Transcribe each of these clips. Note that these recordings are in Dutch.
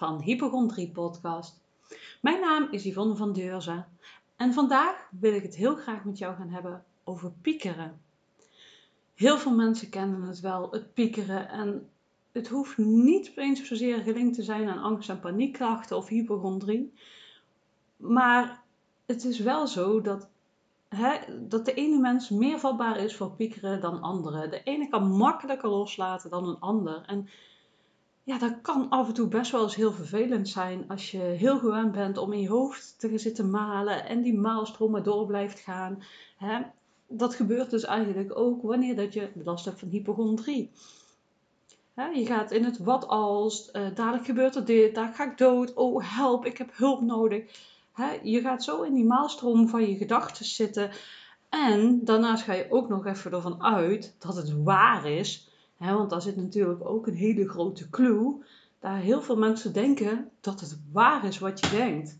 van Hypochondrie podcast. Mijn naam is Yvonne van Deurzen en vandaag wil ik het heel graag met jou gaan hebben over piekeren. Heel veel mensen kennen het wel, het piekeren en het hoeft niet eens zozeer gelinkt te zijn aan angst- en paniekklachten of hypochondrie. Maar het is wel zo dat, dat de ene mens meer vatbaar is voor piekeren dan andere. De ene kan makkelijker loslaten dan een ander. En ja, dat kan af en toe best wel eens heel vervelend zijn als je heel gewend bent om in je hoofd te zitten malen en die maalstroom maar door blijft gaan. Hè? Dat gebeurt dus eigenlijk ook wanneer dat je last hebt van hypochondrie. Hè? Je gaat in het wat als, uh, dadelijk gebeurt er dit, daar ga ik dood, oh help, ik heb hulp nodig. Hè? Je gaat zo in die maalstroom van je gedachten zitten en daarnaast ga je ook nog even ervan uit dat het waar is want daar zit natuurlijk ook een hele grote clue. Daar heel veel mensen denken dat het waar is wat je denkt.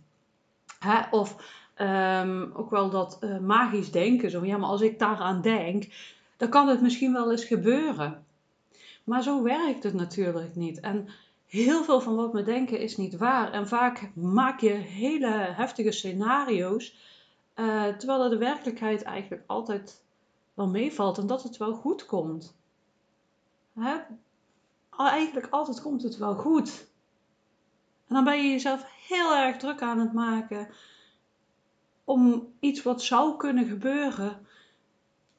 of ehm, ook wel dat uh, magisch denken. Zo ja, maar als ik daaraan denk, dan kan het misschien wel eens gebeuren. Maar zo werkt het natuurlijk niet. En heel veel van wat we denken is niet waar. En vaak maak je hele heftige scenario's, uh, terwijl de werkelijkheid eigenlijk altijd wel meevalt en dat het wel goed komt hè, eigenlijk altijd komt het wel goed. En dan ben je jezelf heel erg druk aan het maken om iets wat zou kunnen gebeuren,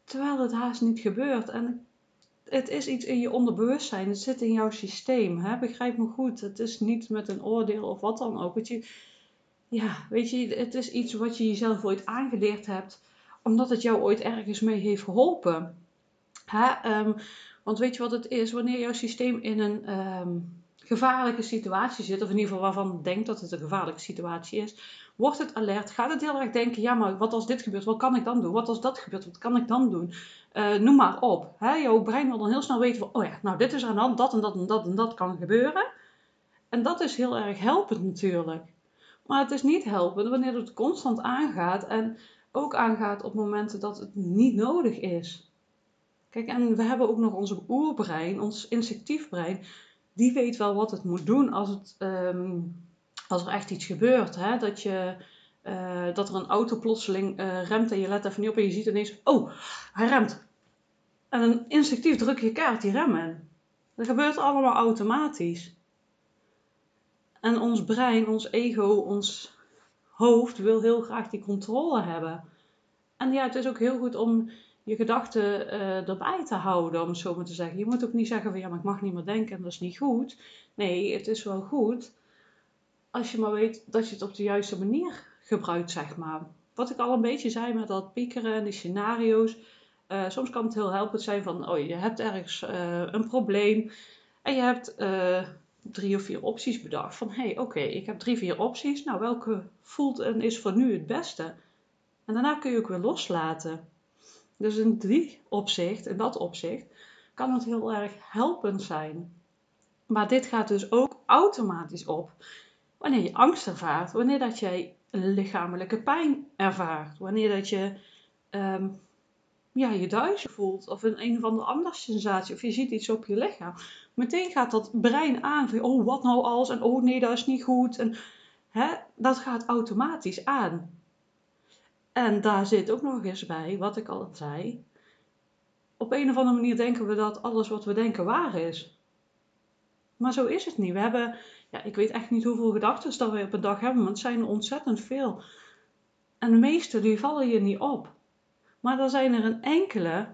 terwijl het haast niet gebeurt. En het is iets in je onderbewustzijn, het zit in jouw systeem. Hè? Begrijp me goed, het is niet met een oordeel of wat dan ook. je, ja, weet je, het is iets wat je jezelf ooit aangeleerd hebt, omdat het jou ooit ergens mee heeft geholpen. Hè? Ehm, want weet je wat het is? Wanneer jouw systeem in een ehm, gevaarlijke situatie zit, of in ieder geval waarvan denkt dat het een gevaarlijke situatie is, wordt het alert, gaat het heel erg denken, ja maar wat als dit gebeurt, wat kan ik dan doen? Wat als dat gebeurt, wat kan ik dan doen? Uh, noem maar op. Hè? Jouw brein wil dan heel snel weten van, oh ja, nou dit is aan de hand, dat en dat en dat en dat kan gebeuren. En dat is heel erg helpend natuurlijk. Maar het is niet helpend wanneer het constant aangaat en ook aangaat op momenten dat het niet nodig is. Kijk, en we hebben ook nog onze oerbrein, ons instinctief brein. Die weet wel wat het moet doen als, het, ehm, als er echt iets gebeurt. Hè? Dat, je, uh, dat er een auto plotseling uh, remt en je let even niet op en je ziet ineens, oh, hij remt. En een instinctief druk je kaart die remmen. Dat gebeurt allemaal automatisch. En ons brein, ons ego, ons hoofd wil heel graag die controle hebben. En ja, het is ook heel goed om je gedachten uh, erbij te houden, om het zo maar te zeggen. Je moet ook niet zeggen van ja, maar ik mag niet meer denken en dat is niet goed. Nee, het is wel goed als je maar weet dat je het op de juiste manier gebruikt, zeg maar. Wat ik al een beetje zei met dat piekeren en die scenario's. Uh, soms kan het heel helpend zijn van, oh je hebt ergens uh, een probleem en je hebt drie of vier opties bedacht. Van hé, hey, oké, ik heb drie, vier opties. Nou, welke voelt en is voor nu het beste? En daarna kun je ook weer loslaten. Dus in die opzicht, in dat opzicht, kan het heel erg helpend zijn. Maar dit gaat dus ook automatisch op wanneer je angst ervaart, wanneer dat jij lichamelijke pijn ervaart, wanneer dat je um, ja, je duizje voelt of een, een of andere andere sensatie of je ziet iets op je lichaam. Meteen gaat dat brein aan van oh wat nou als en oh nee dat is niet goed en hè, dat gaat automatisch aan. En daar zit ook nog eens bij, wat ik al zei. Op een of andere manier denken we dat alles wat we denken waar is. Maar zo is het niet. We hebben, ja, ik weet echt niet hoeveel gedachten dat we op een dag hebben, maar het zijn er ontzettend veel. En de meeste die vallen je niet op. Maar er zijn er een enkele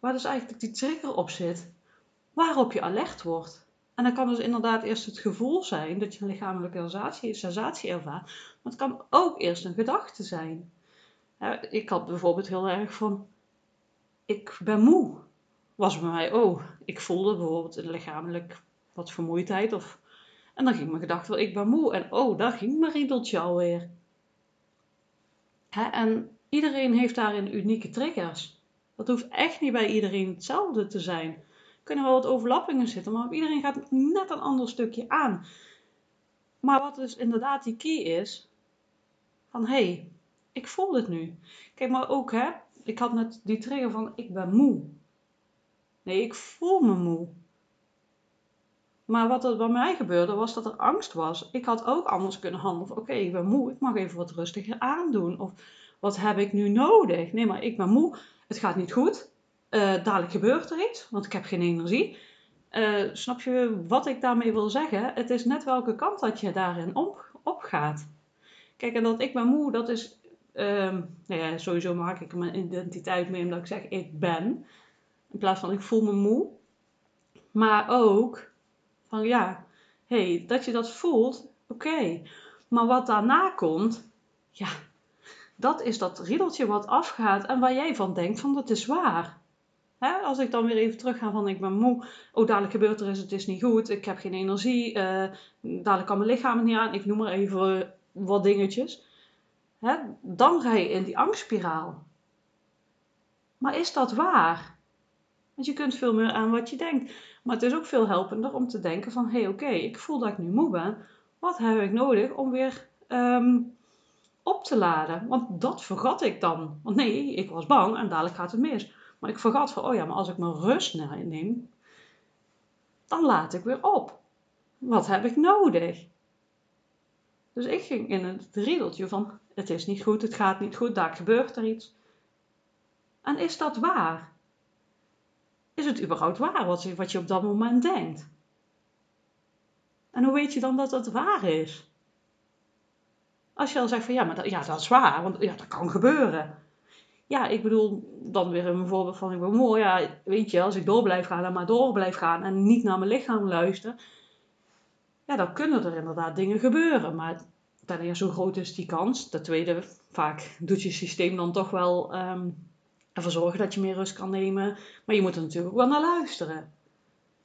waar dus eigenlijk die trigger op zit, waarop je alert wordt. En dat kan dus inderdaad eerst het gevoel zijn dat je een lichamelijke sensatie, sensatie ervaart, maar het kan ook eerst een gedachte zijn ik had bijvoorbeeld heel erg van, ik ben moe. Was bij mij, oh, ik voelde bijvoorbeeld lichamelijk wat vermoeidheid. Of, en dan ging mijn gedachte wel, ik ben moe. En oh, daar ging mijn riedeltje alweer. En iedereen heeft daarin unieke triggers. Dat hoeft echt niet bij iedereen hetzelfde te zijn. Er kunnen wel wat overlappingen zitten, maar iedereen gaat net een ander stukje aan. Maar wat dus inderdaad die key is, van hé, hey, ik voel het nu. Kijk, maar ook hè, ik had net die trigger van ik ben moe. Nee, ik voel me moe. Maar wat er bij mij gebeurde, was dat er angst was. Ik had ook anders kunnen handelen. Oké, ik ben moe, ik mag even wat rustiger aandoen. Of wat heb ik nu nodig? Nee, maar ik ben moe, het gaat niet goed. Uh, dadelijk gebeurt er iets, want ik heb geen energie. Uh, snap je wat ik daarmee wil zeggen? Het is net welke kant dat je daarin op, opgaat. Kijk, en dat ik ben moe, dat is... Um, nou ja, sowieso maak ik mijn identiteit mee omdat ik zeg ik ben. In plaats van ik voel me moe. Maar ook van ja, hey, dat je dat voelt, oké. Maar wat daarna komt, ja, dat is dat riedeltje wat afgaat en waar jij van denkt van dat is waar. als ik dan weer even terug ga van ik ben moe, oh dadelijk gebeurt er iets, het is niet goed, ik heb geen energie, uh, dadelijk kan mijn lichaam het niet aan, ik noem maar even wat dingetjes. Dan ga je in die angstspiraal. Maar is dat waar? Want je kunt veel meer aan wat je denkt. Maar het is ook veel helpender om te denken van... hé, hey, oké, ik voel dat ik nu moe ben. Wat heb ik nodig om weer ehm, op te laden? Want dat vergat ik dan. Want nee, ik was bang en dadelijk gaat het mis. Maar ik vergat van, oh ja, maar als ik mijn rust neem... dan laat ik weer op. Wat heb ik nodig? Dus ik ging in het riedeltje van... het is niet goed, het gaat niet goed, daar gebeurt er iets. En is dat waar? is het überhaupt waar wat je, wat je op dat moment denkt? En hoe weet je dan dat het waar is? Als je al zegt van ja, maar dat, ja, dat is waar, want ja, dat kan gebeuren. Ja, ik bedoel, dan weer een voorbeeld van, ik ben mooi, ja, weet je, als ik door blijf gaan en maar door blijf gaan en niet naar mijn lichaam luister, ja, dan kunnen er inderdaad dingen gebeuren. Maar ten eerste, hoe groot is die kans? Ten tweede, vaak doet je systeem dan toch wel ehm, ervoor zorgen dat je meer rust kan nemen. Maar je moet er natuurlijk ook wel naar luisteren.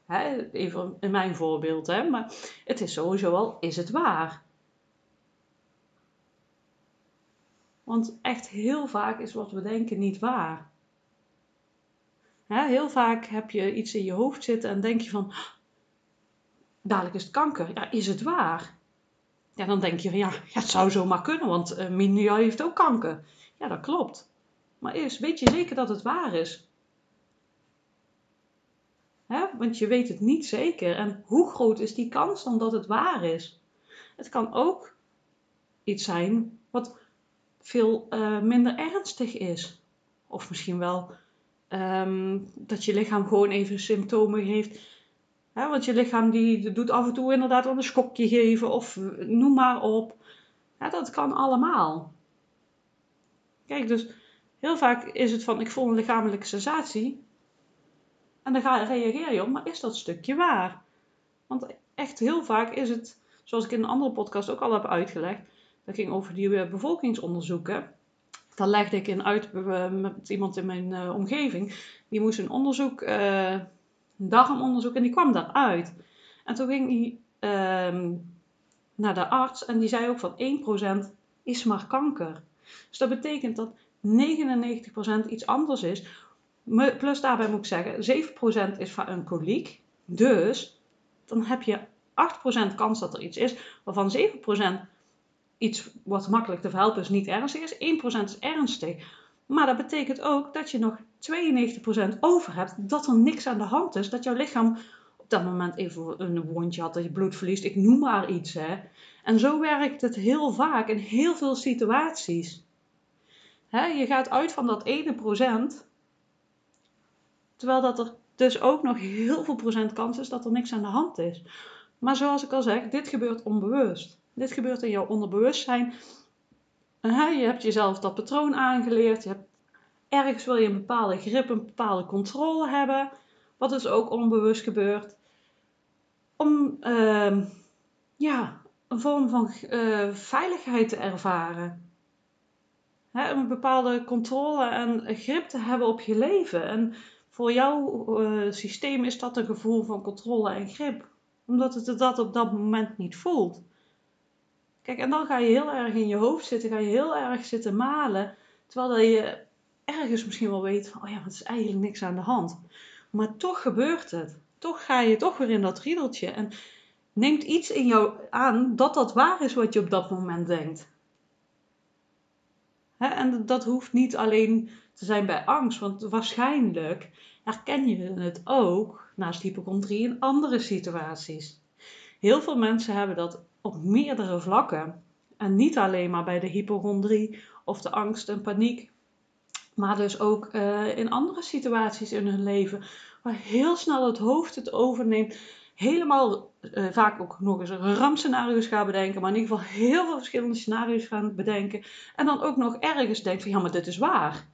Hè? Even in mijn voorbeeld, hè? maar het is sowieso wel, is het waar? Want echt heel vaak is wat we denken niet waar. Heel vaak heb je iets in je hoofd zitten en denk je van, dadelijk is het kanker. Ja, is het waar? Ja, dan denk je van, ja, het zou zomaar kunnen, want uh, heeft ook kanker. Ja, dat klopt. Maar eerst weet je zeker dat het waar is. Hè? Want je weet het niet zeker. En hoe groot is die kans dan dat het waar is? Het kan ook iets zijn wat veel uh, minder ernstig is. Of misschien wel um, dat je lichaam gewoon even symptomen heeft. Want je lichaam die doet af en toe inderdaad wel een schokje geven of noem maar op. Dat kan allemaal. Kijk, dus Heel vaak is het van ik voel een lichamelijke sensatie. En dan ga, reageer je op, maar is dat stukje waar? Want echt heel vaak is het, zoals ik in een andere podcast ook al heb uitgelegd, dat ging over die eh, bevolkingsonderzoeken. Daar legde ik in uit eh, met iemand in mijn uh, omgeving. Die moest een onderzoek, darmonderzoek, en die kwam daaruit. En toen ging hij uh, naar de arts en die zei ook van 1% is maar kanker. Dus dat betekent dat 99% iets anders is. Plus daarbij moet ik zeggen, 7% is van een koliek. Dus dan heb je 8% kans dat er iets is, waarvan 7% iets wat makkelijk te verhelpen is, niet ernstig is. 1% is ernstig. Maar dat betekent ook dat je nog 92% over hebt, dat er niks aan de hand is, dat jouw lichaam op dat moment even een wondje had, dat je bloed verliest, ik noem maar iets. Hè. En zo werkt het heel vaak in heel veel situaties. Hè, je gaat uit van dat ene procent, terwijl dat er dus ook nog heel veel procent kans is dat er niks aan de hand is. Maar zoals ik al zeg, dit gebeurt onbewust. Dit gebeurt in jouw onderbewustzijn. Je hebt jezelf dat patroon aangeleerd. Je hebt, ergens wil je een bepaalde grip, een bepaalde controle hebben. Wat dus ook onbewust gebeurt. Om uh, ja, een vorm van uh, veiligheid te ervaren hè, een bepaalde controle en grip te hebben op je leven. En voor jouw uh, systeem is dat een gevoel van controle en grip, omdat het dat op dat moment niet voelt. Kijk, en dan ga je heel erg in je hoofd zitten, ga je heel erg zitten malen, terwijl je ergens misschien wel weet van, oh ja, het is eigenlijk niks aan de hand. Maar toch gebeurt het. Toch ga je toch weer in dat riedeltje en neemt iets in jou aan dat dat waar is wat je op dat moment denkt. En dat hoeft niet alleen te zijn bij angst, want waarschijnlijk herken je het ook naast hypochondrie in andere situaties. Heel veel mensen hebben dat op meerdere vlakken. En niet alleen maar bij de hypochondrie of de angst en paniek, maar dus ook uh, in andere situaties in hun leven, waar heel snel het hoofd het overneemt. Helemaal uh, vaak ook nog eens rampscenario's gaan bedenken, maar in ieder geval heel veel verschillende scenario's gaan bedenken. En dan ook nog ergens denkt van ja, maar dit is waar.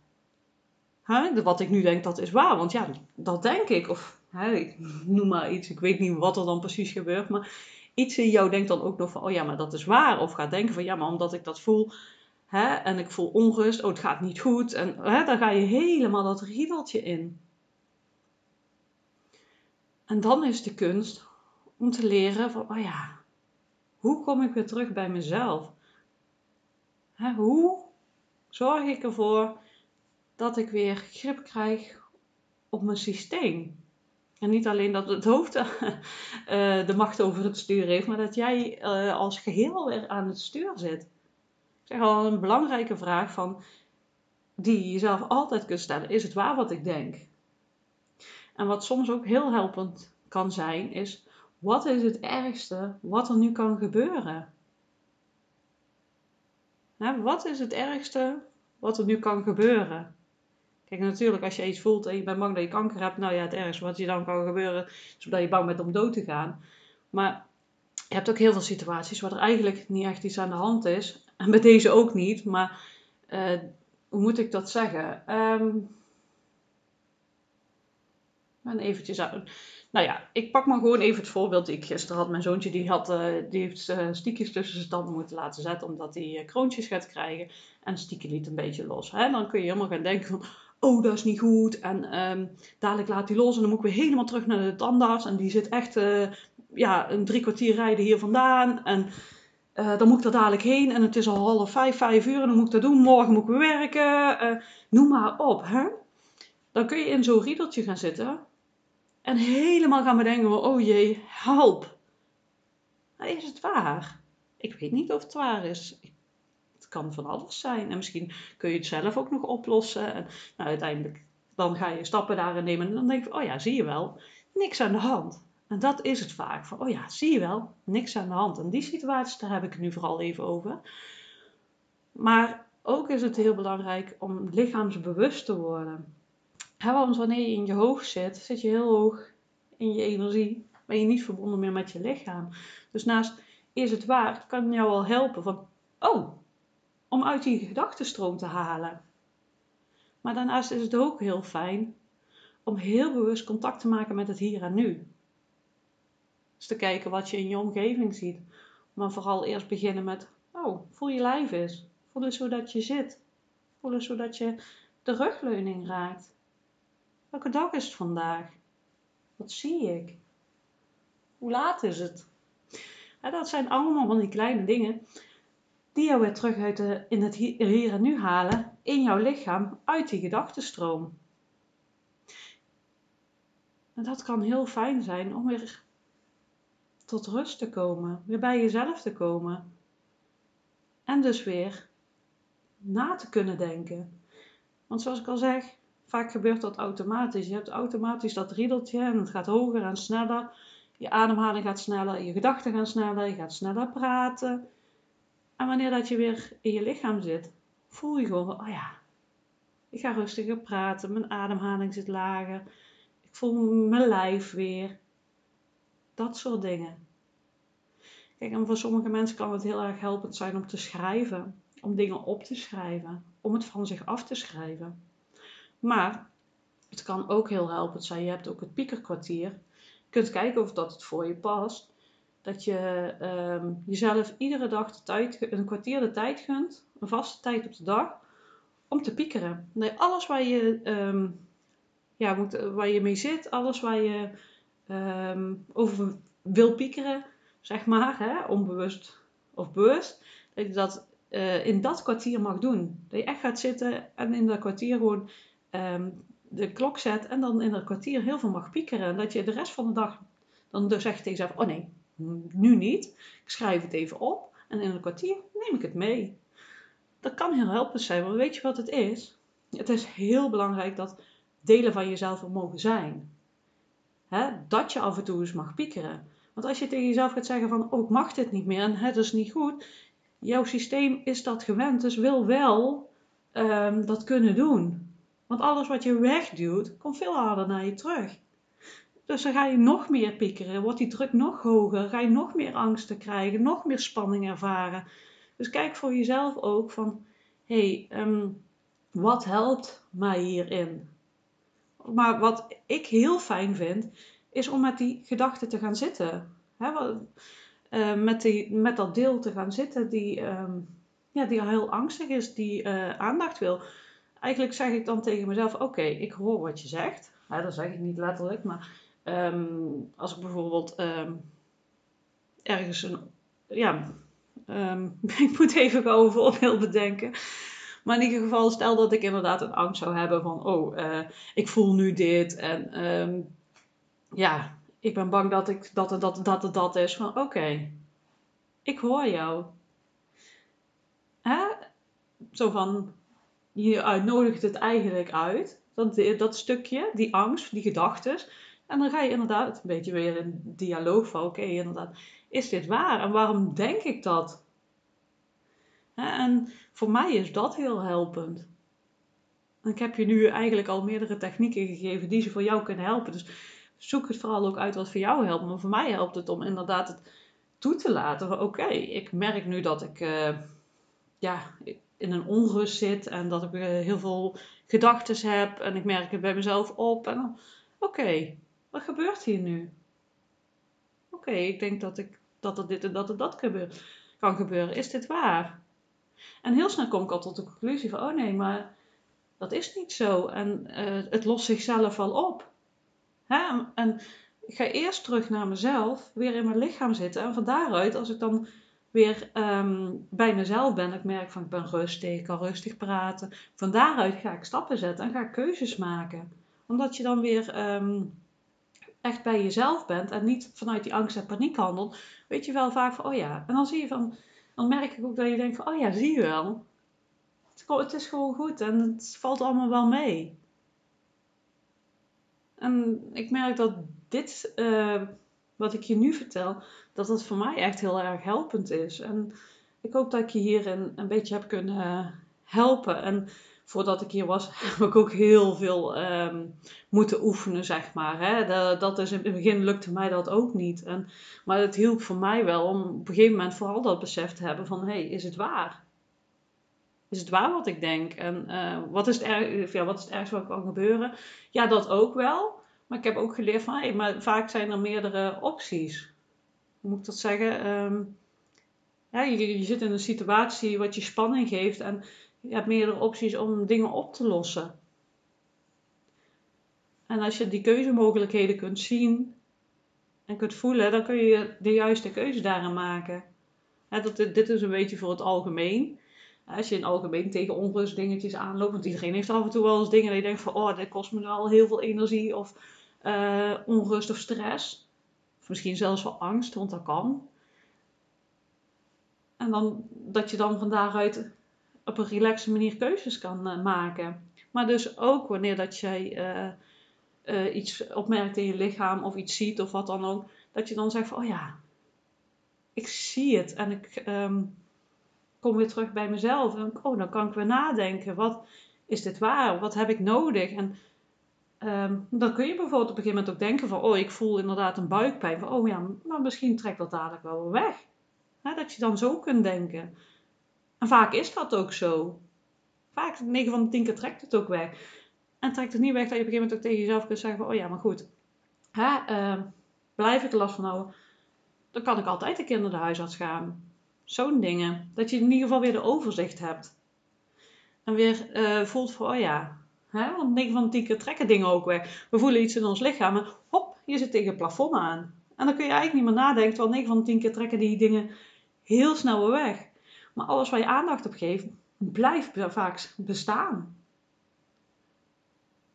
Huh? Wat ik nu denk, dat is waar, want ja, dat denk ik. Of hè, ik noem maar iets, ik weet niet wat er dan precies gebeurt, maar iets in jou denkt dan ook nog van, oh ja, maar dat is waar. Of gaat denken van, ja, maar omdat ik dat voel hè, en ik voel onrust, oh het gaat niet goed. En hè, dan ga je helemaal dat riedeltje in. En dan is de kunst om te leren van, oh ja, hoe kom ik weer terug bij mezelf? Hè, hoe zorg ik ervoor dat ik weer grip krijg op mijn systeem? En niet alleen dat het hoofd uh, de macht over het stuur heeft, maar dat jij uh, als geheel weer aan het stuur zit. Ik zeg al een belangrijke vraag van, die je jezelf altijd kunt stellen. Is het waar wat ik denk? En wat soms ook heel helpend kan zijn, is wat is het ergste wat er nu kan gebeuren? Nou, wat is het ergste wat er nu kan gebeuren? Kijk, natuurlijk, als je iets voelt en je bent bang dat je kanker hebt, nou ja, het ergste wat je dan kan gebeuren, is dat je bang bent om dood te gaan. Maar je hebt ook heel veel situaties waar er eigenlijk niet echt iets aan de hand is. En bij deze ook niet, maar uh, hoe moet ik dat zeggen? Um, en eventjes uit. Nou ja, ik pak maar gewoon even het voorbeeld ik gisteren had. Mijn zoontje die, had, uh, die heeft uh, stiekjes tussen zijn tanden moeten laten zetten omdat hij kroontjes gaat krijgen. En stiekje liet een beetje los. Hè? Dan kun je helemaal gaan denken van, oh dat is niet goed. En um, dadelijk laat hij los en dan moet ik weer helemaal terug naar de tandarts. En die zit echt ja, een drie kwartier rijden hier vandaan. En dan moet ik er dadelijk heen. En het is al half vijf, vijf uur. En dan moet ik dat doen. Morgen moet ik weer werken. noem maar op. Hè? Dan kun je in zo'n riedeltje gaan zitten en helemaal gaan bedenken: oh jee, help. Maar is het waar? Ik weet niet of het waar is. Kan van alles zijn. En misschien kun je het zelf ook nog oplossen. En nou, uiteindelijk dan ga je stappen daarin nemen. En dan denk je: oh ja, zie je wel, niks aan de hand. En dat is het vaak. Van, oh ja, zie je wel, niks aan de hand. En die situaties, daar heb ik het nu vooral even over. Maar ook is het heel belangrijk om lichaamsbewust te worden. want wanneer je in je hoofd zit, zit je heel hoog in je energie. Ben je niet verbonden meer met je lichaam. Dus naast is het waar, kan jou wel helpen van, oh, om uit die gedachtenstroom te halen. Maar daarnaast is het ook heel fijn om heel bewust contact te maken met het hier en nu. Dus te kijken wat je in je omgeving ziet. Maar vooral eerst beginnen met, oh, voel je lijf eens. Voel eens hoe dat je zit. Voel eens hoe dat je de rugleuning raakt. Welke dag is het vandaag? Wat zie ik? Hoe laat is het? dat zijn allemaal van die kleine dingen die jou weer terug uit de, in het hier en nu halen, in jouw lichaam, uit die gedachtenstroom. En dat kan heel fijn zijn om weer tot rust te komen, weer bij jezelf te komen. En dus weer na te kunnen denken. Want zoals ik al zeg, Vaak gebeurt dat automatisch. Je hebt automatisch dat riedeltje en het gaat hoger en sneller. Je ademhaling gaat sneller, je gedachten gaan sneller, je gaat sneller praten. En wanneer dat je weer in je lichaam zit, voel je gewoon, oh ja, ik ga rustiger praten, mijn ademhaling zit lager, ik voel mijn lijf weer. Dat soort dingen. Kijk, en voor sommige mensen kan het heel erg helpend zijn om te schrijven, om dingen op te schrijven, om het van zich af te schrijven. Maar het kan ook heel helpend zijn. Je hebt ook het piekerkwartier. Je kunt kijken of dat het voor je past. Dat je ehm, jezelf iedere dag tijd, een kwartier de tijd gunt, een vaste tijd op de dag, om te piekeren. Nee, alles waar je, um, ja, waar je mee zit, alles waar je ehm, over wil piekeren, zeg maar, hè, onbewust of bewust, dat je dat uh, in dat kwartier mag doen. Dat je echt gaat zitten en in dat kwartier gewoon Ehm, de klok zet en dan in een kwartier heel veel mag piekeren. En dat je de rest van de dag dan dus zegt tegen jezelf, oh nee, nu niet. Ik schrijf het even op en in een kwartier neem ik het mee. Dat kan heel helpend zijn, want weet je wat het is? Het is heel belangrijk dat delen van jezelf er mogen zijn. Dat je af en toe eens mag piekeren. Want als je tegen jezelf gaat zeggen van, oh ik mag dit niet meer en het is niet goed. Jouw systeem is dat gewend, dus wil wel um, dat kunnen doen. Want alles wat je wegduwt, komt veel harder naar je terug. Dus dan ga je nog meer piekeren, wordt die druk nog hoger, ga je nog meer angsten krijgen, nog meer spanning ervaren. Dus kijk voor jezelf ook van, hé, hey, um, wat helpt mij hierin? Maar wat ik heel fijn vind, is om met die gedachten te gaan zitten. Uh, met, die, met dat deel te gaan zitten die, um, ja, die heel angstig is, die uh, aandacht wil. Eigenlijk zeg ik dan tegen mezelf: Oké, ik hoor wat je zegt. Ja, dat zeg ik niet letterlijk, maar um, als ik bijvoorbeeld um, ergens een. Ja, ik moet even over voorbeeld bedenken. Maar in ieder geval, stel dat ik inderdaad een angst zou hebben van: Oh, uh, ik voel nu dit. En ja, ik ben bang dat ik, dat, het, dat, dat, dat is. Van oké, ik hoor jou. Hè? Zo van, je uitnodigt het eigenlijk uit. Dat, dat stukje, die angst, die gedachten. En dan ga je inderdaad een beetje weer in dialoog van, oké, inderdaad, is dit waar? En waarom denk ik dat? En voor mij is dat heel helpend. En ik heb je nu eigenlijk al meerdere technieken gegeven die ze voor jou kunnen helpen. Dus zoek het vooral ook uit wat voor jou helpt. Maar voor mij helpt het om inderdaad het toe te laten. Oké, ik merk nu dat ik uh, ja, in een onrust zit en dat ik uh, heel veel gedachten heb en ik merk het bij mezelf op. En oké, wat gebeurt hier nu? Oké, ik denk dat, ik, dat er dit en dat en dat kan gebeuren. Is dit waar? En heel snel kom ik al tot de conclusie van, oh nee, maar dat is niet zo. En uh, het lost zichzelf al op. Hè? En ik ga eerst terug naar mezelf, weer in mijn lichaam zitten. En van daaruit, als ik dan weer um, bij mezelf ben, ik merk van ik ben rustig, ik kan rustig praten. Van daaruit ga ik stappen zetten en ga ik keuzes maken. Omdat je dan weer um, echt bij jezelf bent en niet vanuit die angst en paniek handelt. Weet je wel vaak van, oh ja. En dan zie je van, dan merk ik ook dat je denkt van, oh ja, zie je wel. Het is gewoon goed en het valt allemaal wel mee. En ik merk dat dit, uh, wat ik je nu vertel, dat dat voor mij echt heel erg helpend is. En ik hoop dat ik je hierin een beetje heb kunnen helpen. En voordat ik hier was, heb ik ook heel veel um, moeten oefenen, zeg maar. Hè. Dat is in het begin lukte mij dat ook niet. En, maar het hielp voor mij wel om op een gegeven moment vooral dat besef te hebben van... hé, hey, is het waar? Is het waar wat ik denk? En uh, wat, is het erg, ja, wat is het ergste kan gebeuren? Ja, dat ook wel. Maar ik heb ook geleerd van, hey, maar vaak zijn er meerdere opties. Hoe moet ik dat zeggen? Um, ja, je, je zit in een situatie wat je spanning geeft en je hebt meerdere opties om dingen op te lossen. En als je die keuzemogelijkheden kunt zien en kunt voelen, dan kun je de juiste keuze daarin maken. dat, dit is een beetje voor het algemeen. Als je in algemeen tegen onrust dingetjes aanloopt, want iedereen heeft af en toe wel eens dingen je denkt van, oh, dit kost me wel heel veel energie of uh, onrust of stress. Of misschien zelfs wel angst, want dat kan. En dan, dat je dan van daaruit op een relaxe manier keuzes kan uh, maken. Maar dus ook wanneer dat jij uh, iets opmerkt in je lichaam of iets ziet of wat dan ook. Dat je dan zegt van, oh ja, ik zie het en ik um, kom weer terug bij mezelf. En oh, dan kan ik weer nadenken. Wat is dit waar? Wat heb ik nodig? En um, dan kun je bijvoorbeeld op een gegeven moment ook denken van, oh, ik voel inderdaad een buikpijn. Van, oh ja, maar misschien trekt dat dadelijk wel weer weg. dat je dan zo kunt denken. En vaak is dat ook zo. Vaak, 9 van de 10 keer trekt het ook weg. En trekt het niet weg dat je op een gegeven moment ook tegen jezelf kunt zeggen van, oh ja, maar goed. Hè, uh, blijf ik er last van houden, dan kan ik altijd een keer naar de huisarts gaan. Zo'n dingen. Dat je in ieder geval weer de overzicht hebt. En weer uh, voelt van, oh ja, Hè? Want 9 van de 10 keer trekken dingen ook weg. We voelen iets in ons lichaam en hop, je zit tegen het plafond aan. En dan kun je eigenlijk niet meer nadenken, terwijl 9 van de 10 keer trekken die dingen heel snel weer weg. Maar alles waar je aandacht op geeft, blijft vaak bestaan.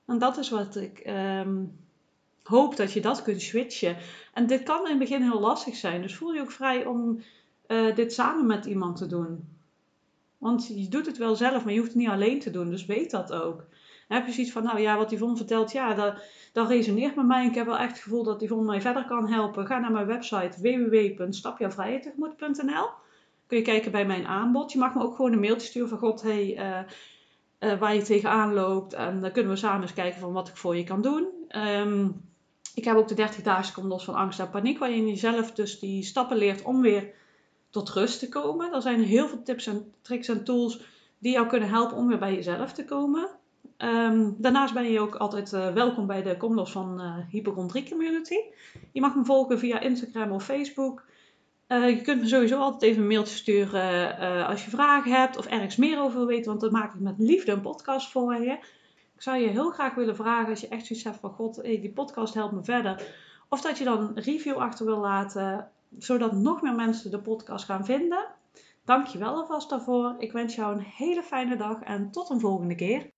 En dat is wat ik ehm, hoop dat je dat kunt switchen. En dit kan in het begin heel lastig zijn. Dus voel je ook vrij om uh, dit samen met iemand te doen. Want je doet het wel zelf, maar je hoeft het niet alleen te doen. Dus weet dat ook. heb je zoiets van, nou ja, wat Yvonne vertelt, ja, dat, dat resoneert met mij. Ik heb wel echt het gevoel dat Yvonne mij verder kan helpen. Ga naar mijn website www.stapjouwvrijheid.nl Kun je kijken bij mijn aanbod. Je mag me ook gewoon een mailtje sturen van, god, hey, uh, uh, waar je tegenaan loopt. En dan kunnen we samen eens kijken van wat ik voor je kan doen. Um, ik heb ook de 30 dagen kom los van angst en paniek, waarin je zelf dus die stappen leert om weer tot rust te komen. Er zijn heel veel tips en tricks en tools die jou kunnen helpen om weer bij jezelf te komen. Um, daarnaast ben je ook altijd uh, welkom bij de Kom van uh, Hypochondrie Community. Je mag me volgen via Instagram of Facebook. Uh, je kunt me sowieso altijd even een mailtje sturen als je vragen hebt of ergens meer over wil weten, want dan maak ik met liefde een podcast voor je. Ik zou je heel graag willen vragen als je echt zoiets hebt van God, hey, die podcast helpt me verder. Of dat je dan een review achter wil laten, zodat nog meer mensen de podcast gaan vinden. Dank je wel alvast daarvoor. Ik wens jou een hele fijne dag en tot een volgende keer.